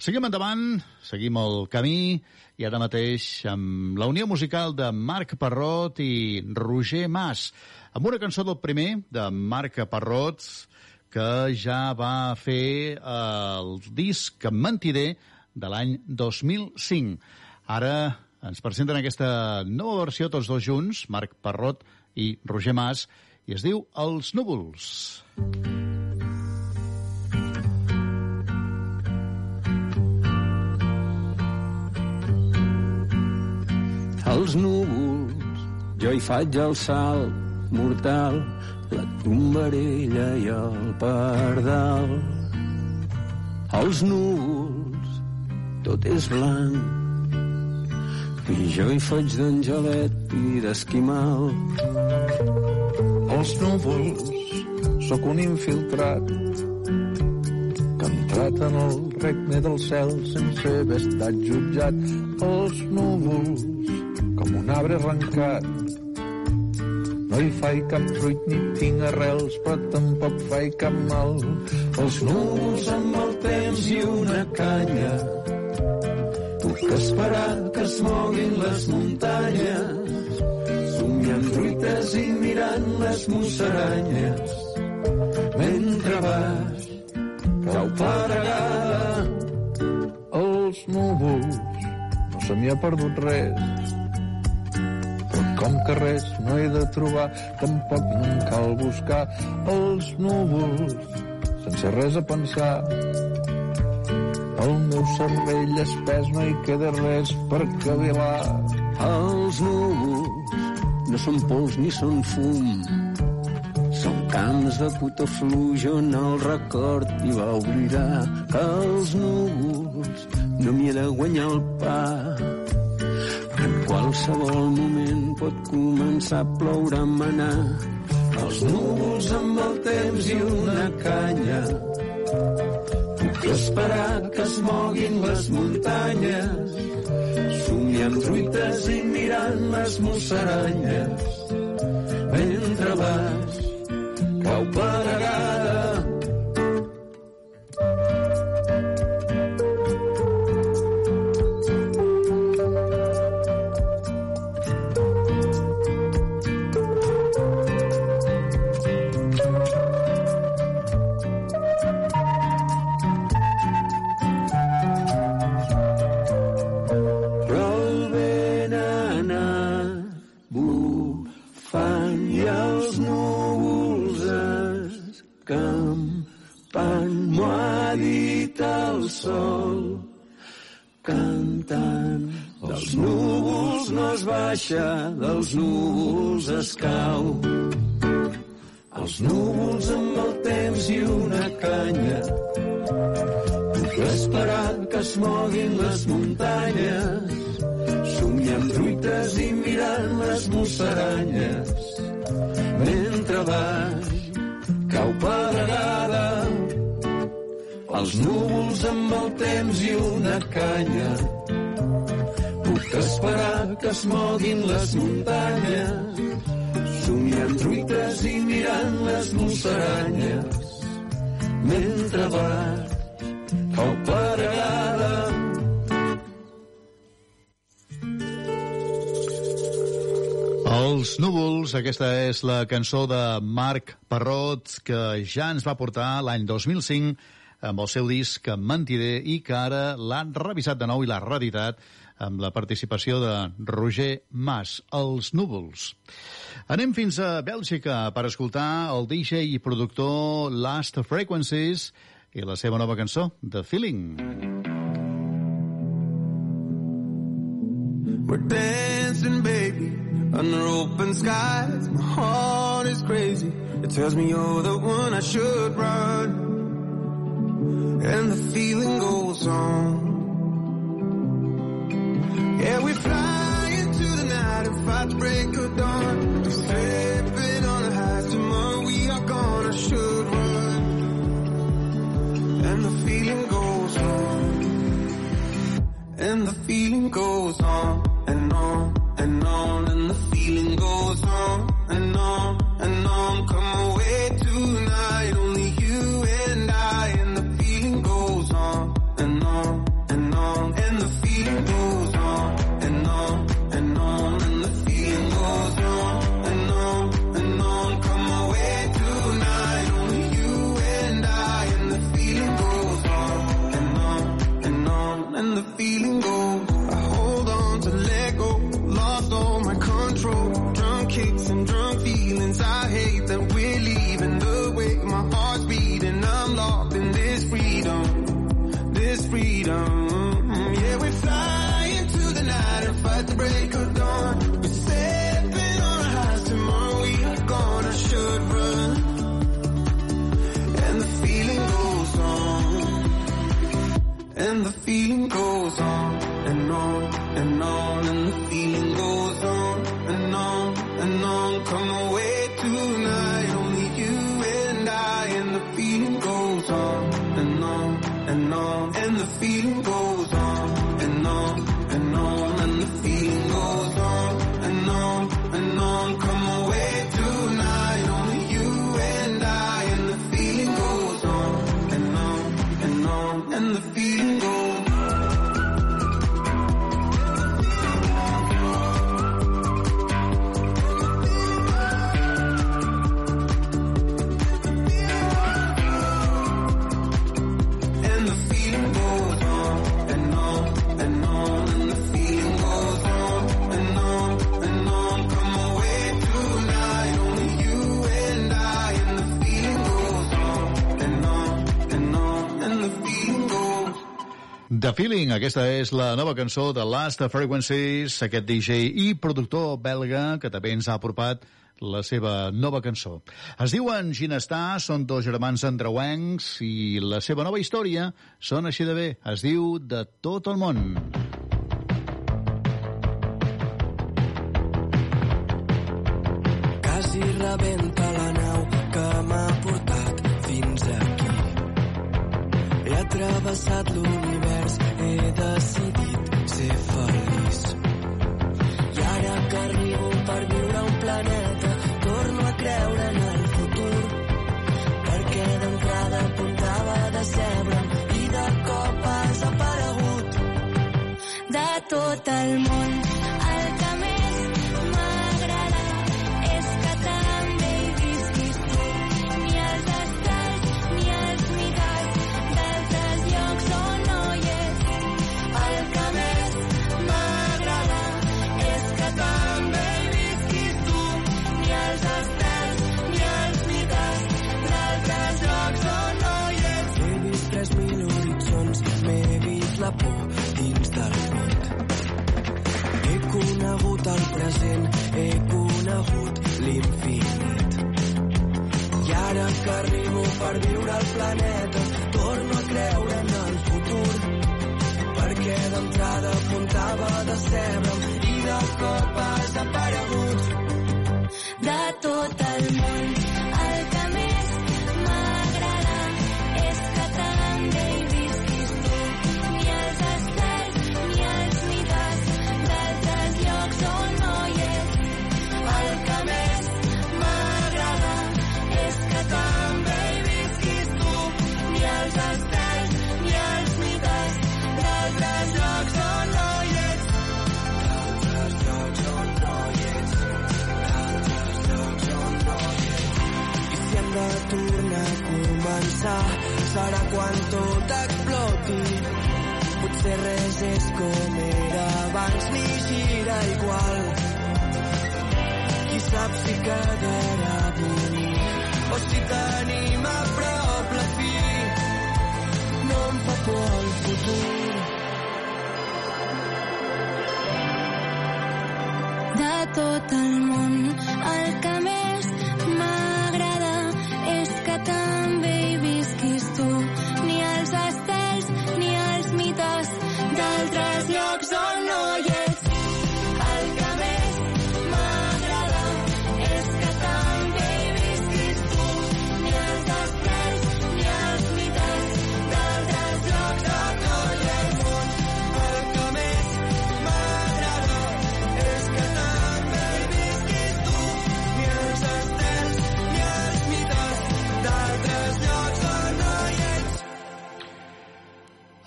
Seguim endavant, seguim el camí i ara mateix amb la unió musical de Marc Parrot i Roger Mas, amb una cançó del primer, de Marc Parrot, que ja va fer eh, el disc Mentider de l'any 2005. Ara ens presenten aquesta nova versió tots dos junts, Marc Parrot i Roger Mas, i es diu Els núvols. Els núvols, jo hi faig el salt mortal, la tombarella i el pardal. Els núvols, tot és blanc, i jo hi faig d'angelet i d'esquimal. Els núvols, sóc un infiltrat que ha entrat en el regne del cel sense haver estat jutjat. Els núvols, com un arbre arrencat, no hi faig cap fruit ni tinc arrels, però tampoc faig cap mal. Els núvols amb el temps i una canya puc esperar que es moguin les muntanyes somiant truites i mirant les musaranyes. Mentre baix cau paregada els núvols. No se m'hi ha perdut res. Com que res no he de trobar tampoc no em cal buscar els núvols. Sense res a pensar el meu cervell espès no hi queda res per cavilar Els núvols no són pols ni són fum. Són camps de puta fluix on el record hi va oblidar que els núvols no m'hi he de guanyar el pa. En qualsevol moment pot començar a ploure a manar. Els núvols amb el temps i una canya Puc esperar que es moguin les muntanyes somiant truites i mirant les musaranyes. Mentre baix cau paregada baixa dels núvols es cau els núvols amb el temps i una canya puc esperar que es moguin les muntanyes somiant truites i mirant les musaranyes. Mentre baix cau pedregada els núvols amb el temps i una canya esperar que es moguin les muntanyes somiant truites i mirant les musaranyes mentre baix cau pedregada Els núvols, aquesta és la cançó de Marc Parrot, que ja ens va portar l'any 2005 amb el seu disc Mentider i que ara l'han revisat de nou i l'ha reeditat amb la participació de Roger Mas, Els núvols. Anem fins a Bèlgica per escoltar el DJ i productor Last Frequencies i la seva nova cançó, The Feeling. We're dancing, baby, under open skies. My heart is crazy. It tells me you're the one I should run. And the feeling goes on. Yeah, we fly into the night and fight the break of dawn. Slipping on the highs tomorrow. We are gonna should run. And the feeling goes on. And the feeling goes The Feeling, aquesta és la nova cançó de Last Frequencies, aquest DJ i productor belga que també ens ha apropat la seva nova cançó. Es diuen Ginestar, són dos germans andreuencs i la seva nova història són així de bé. Es diu De tot el món. Quasi rebenta la nau tot el món. El present, he conegut l'infinit. I ara que arribo per viure al planeta, torno a creure en el futur. Perquè d'entrada apuntava de cebre i de cop has aparegut. de tot el món. Començar, serà quan tot exploti. Potser res és com era abans ni gira igual. Qui sap si quedarà bonic o si tenim a prop la fi. No em fa por el futur. de tot el món. El que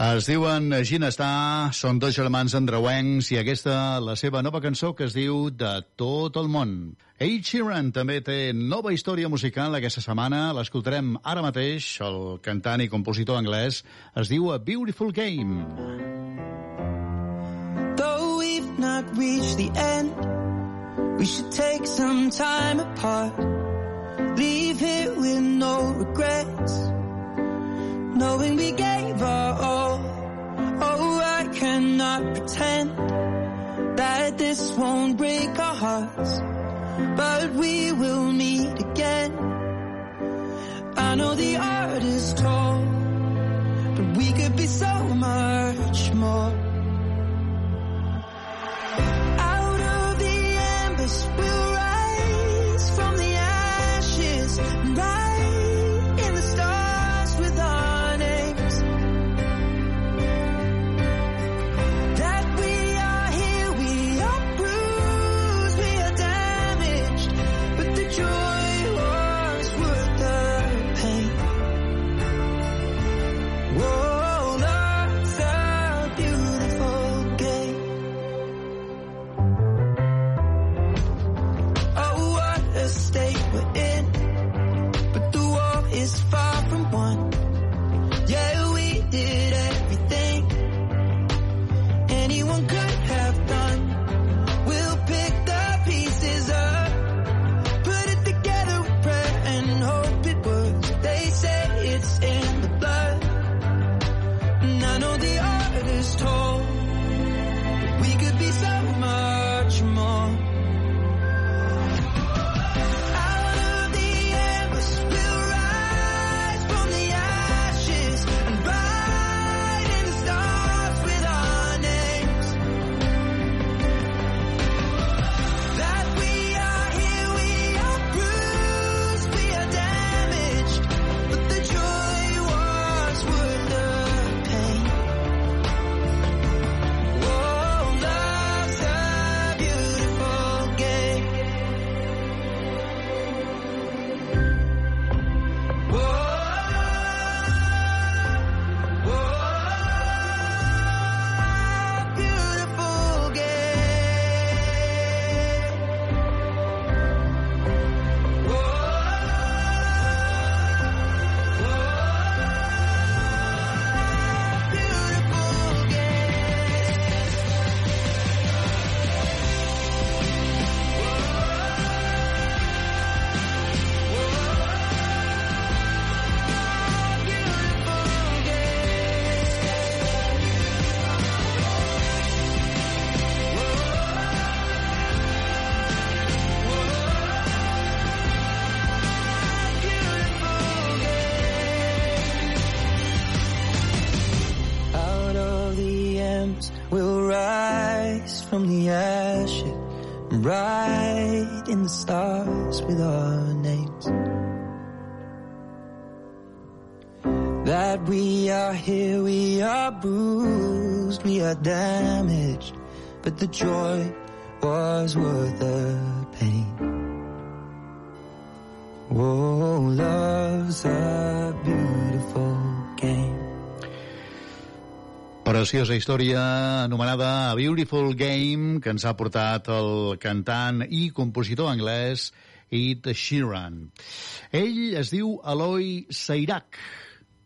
Es diuen Ginestar, són dos germans andreuencs i aquesta, la seva nova cançó que es diu De tot el món. Ed Sheeran també té nova història musical aquesta setmana, l'escoltarem ara mateix, el cantant i compositor anglès, es diu A Beautiful Game. Though we've not reached the end, we should take some time apart. Leave here with no regrets, knowing we gave our all. Oh, I cannot pretend that this won't break our hearts, but we will meet again. I know the art is tall, but we could be so much more. Out of the embers we'll write in the stars with our names. That we are here, we are bruised, we are damaged, but the joy was worth Preciosa història anomenada A Beautiful Game que ens ha portat el cantant i compositor anglès Ed Sheeran. Ell es diu Eloi Seirac.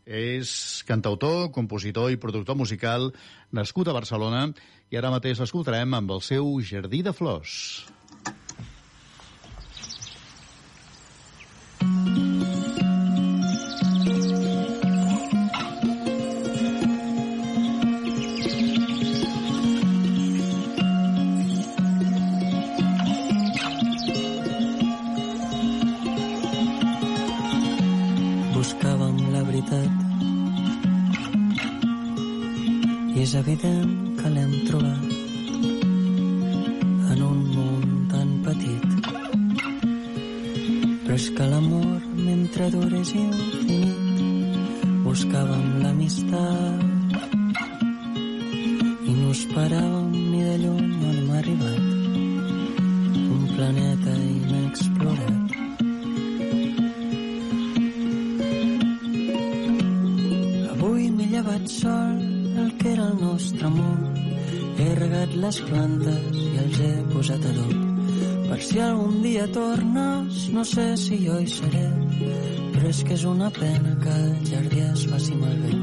És cantautor, compositor i productor musical nascut a Barcelona i ara mateix l'escoltarem amb el seu Jardí de Flors. Buscàvem evident que l'hem trobat en un món tan petit. Però és que l'amor, mentre dura, és infinit. Buscàvem l'amistat i no esperàvem ni de lluny on hem arribat. Un planeta inexplorat. Llevat sol el que era el nostre món. He regat les plantes i els he posat adob. Per si algun dia tornes, no sé si jo hi seré, però és que és una pena que el jardí es faci malbé.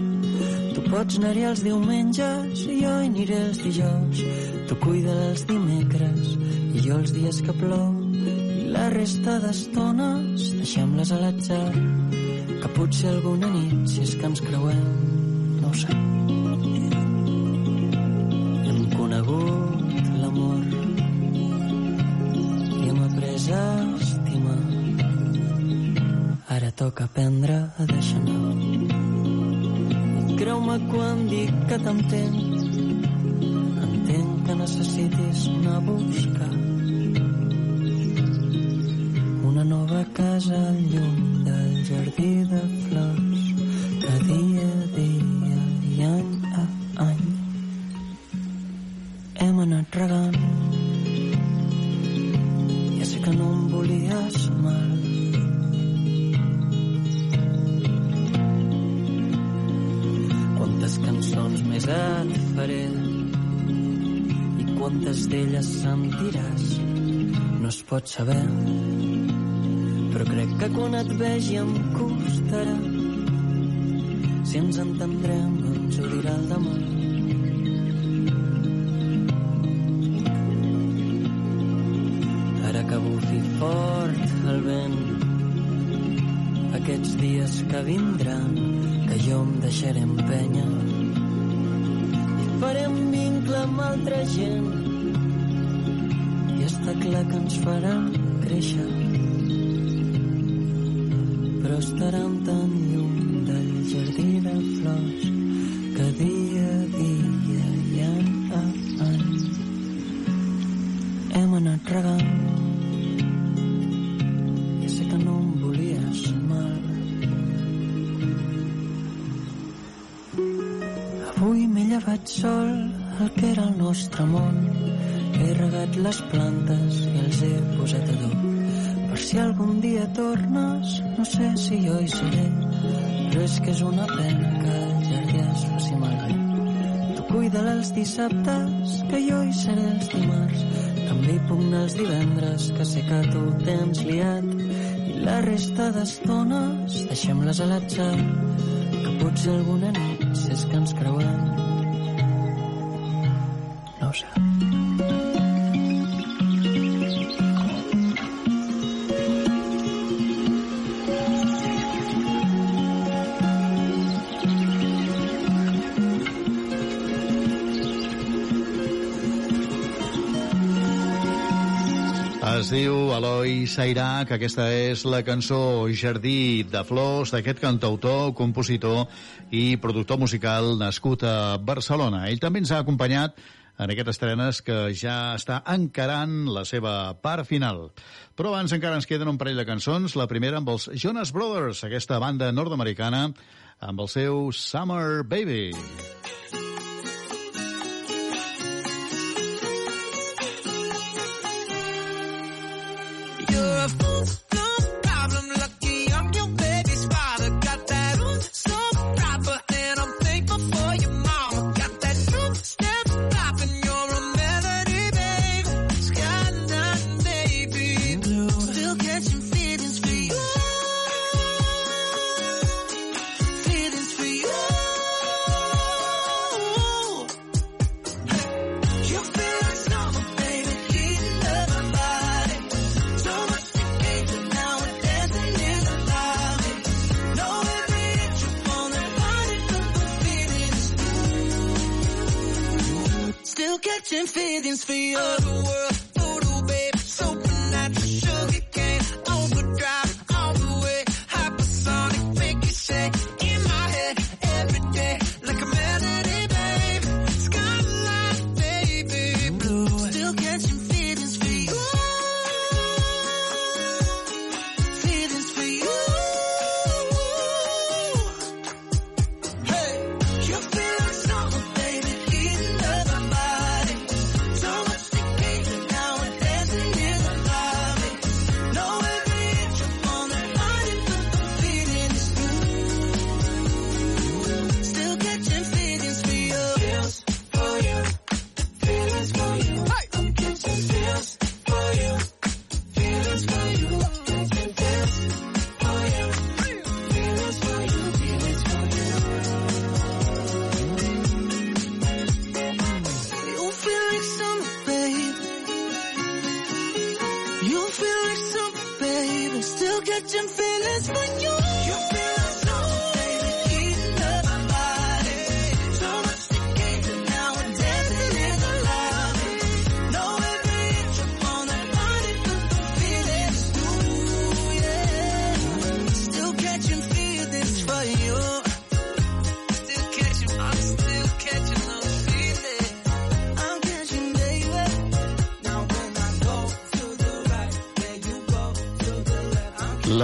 Tu pots anar-hi els diumenges i jo hi aniré els dijous. Tu cuida els dimecres i jo els dies que plou. I la resta d'estones deixem-les a l'atzar, que potser alguna nit, si és que ens creuem, no ho sé. Toca aprendre a deixar anar. Creu-me quan dic que t'entenc, entenc que necessitis anar a buscar saber però crec que quan et vegi em costarà. Si ens entendrem ens ho dirà el demà. Ara que bufi fort el vent aquests dies que vindran que jo em deixaré empènyer. I farem vincle amb altra gent està que ens faran créixer dissabtes, que jo hi seré els dimarts. També puc anar els divendres, que sé que tu tens liat. I la resta d'estones, deixem-les a l'atzar, que potser alguna nit, si és que ens creuem, Sairac, aquesta és la cançó Jardí de Flors d'aquest cantautor, compositor i productor musical nascut a Barcelona. Ell també ens ha acompanyat en aquestes estrenes que ja està encarant la seva part final. Però abans encara ens queden un parell de cançons. La primera amb els Jonas Brothers, aquesta banda nord-americana, amb el seu Summer Baby. You're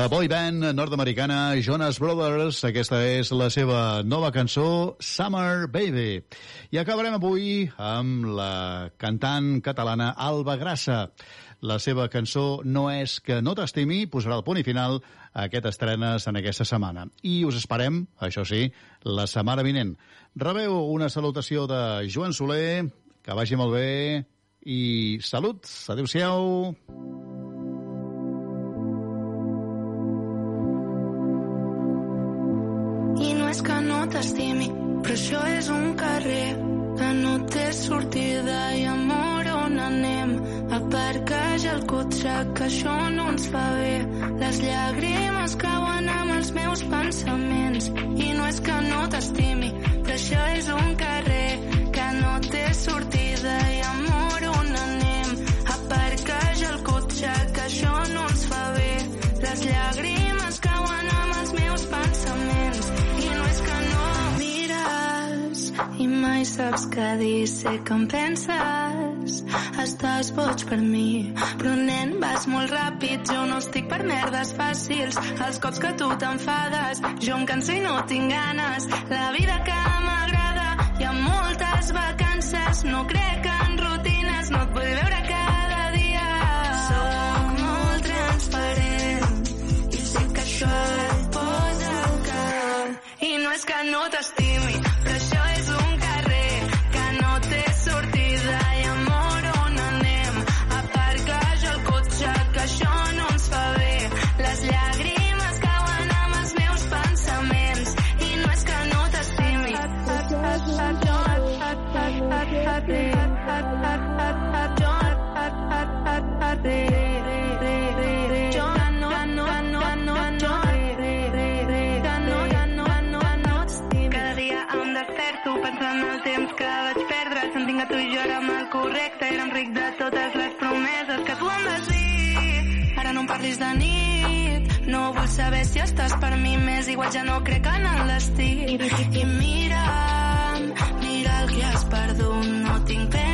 Boy band nord-americana Jonas Brothers, aquesta és la seva nova cançó Summer Baby. I acabarem avui amb la cantant catalana Alba Grassa. La seva cançó No és que no t'estimi posarà el punt i final a aquest estrenes en aquesta setmana. I us esperem, això sí, la setmana vinent. Rebeu una salutació de Joan Soler, que vagi molt bé i salut, adeu-siau. I és que no t'estimi, però això és un carrer que no té sortida i amor on anem. Aparca ja el cotxe, que això no ens fa bé. Les llàgrimes cauen amb els meus pensaments. I no és que no t'estimi, però això és un carrer que no té sortida mai saps què dir. Sé que em penses, estàs boig per mi. Però nen, vas molt ràpid, jo no estic per merdes fàcils. Els cops que tu t'enfades, jo em canso i no tinc ganes. La vida que m'agrada, hi ha moltes vacances, no crec en és de nit. No vull saber si estàs per mi més igual ja no crec en el destí. I mira'm mira el que has perdut. No tinc pena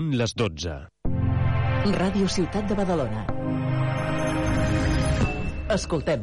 Són les 12. Ràdio Ciutat de Badalona. Escoltem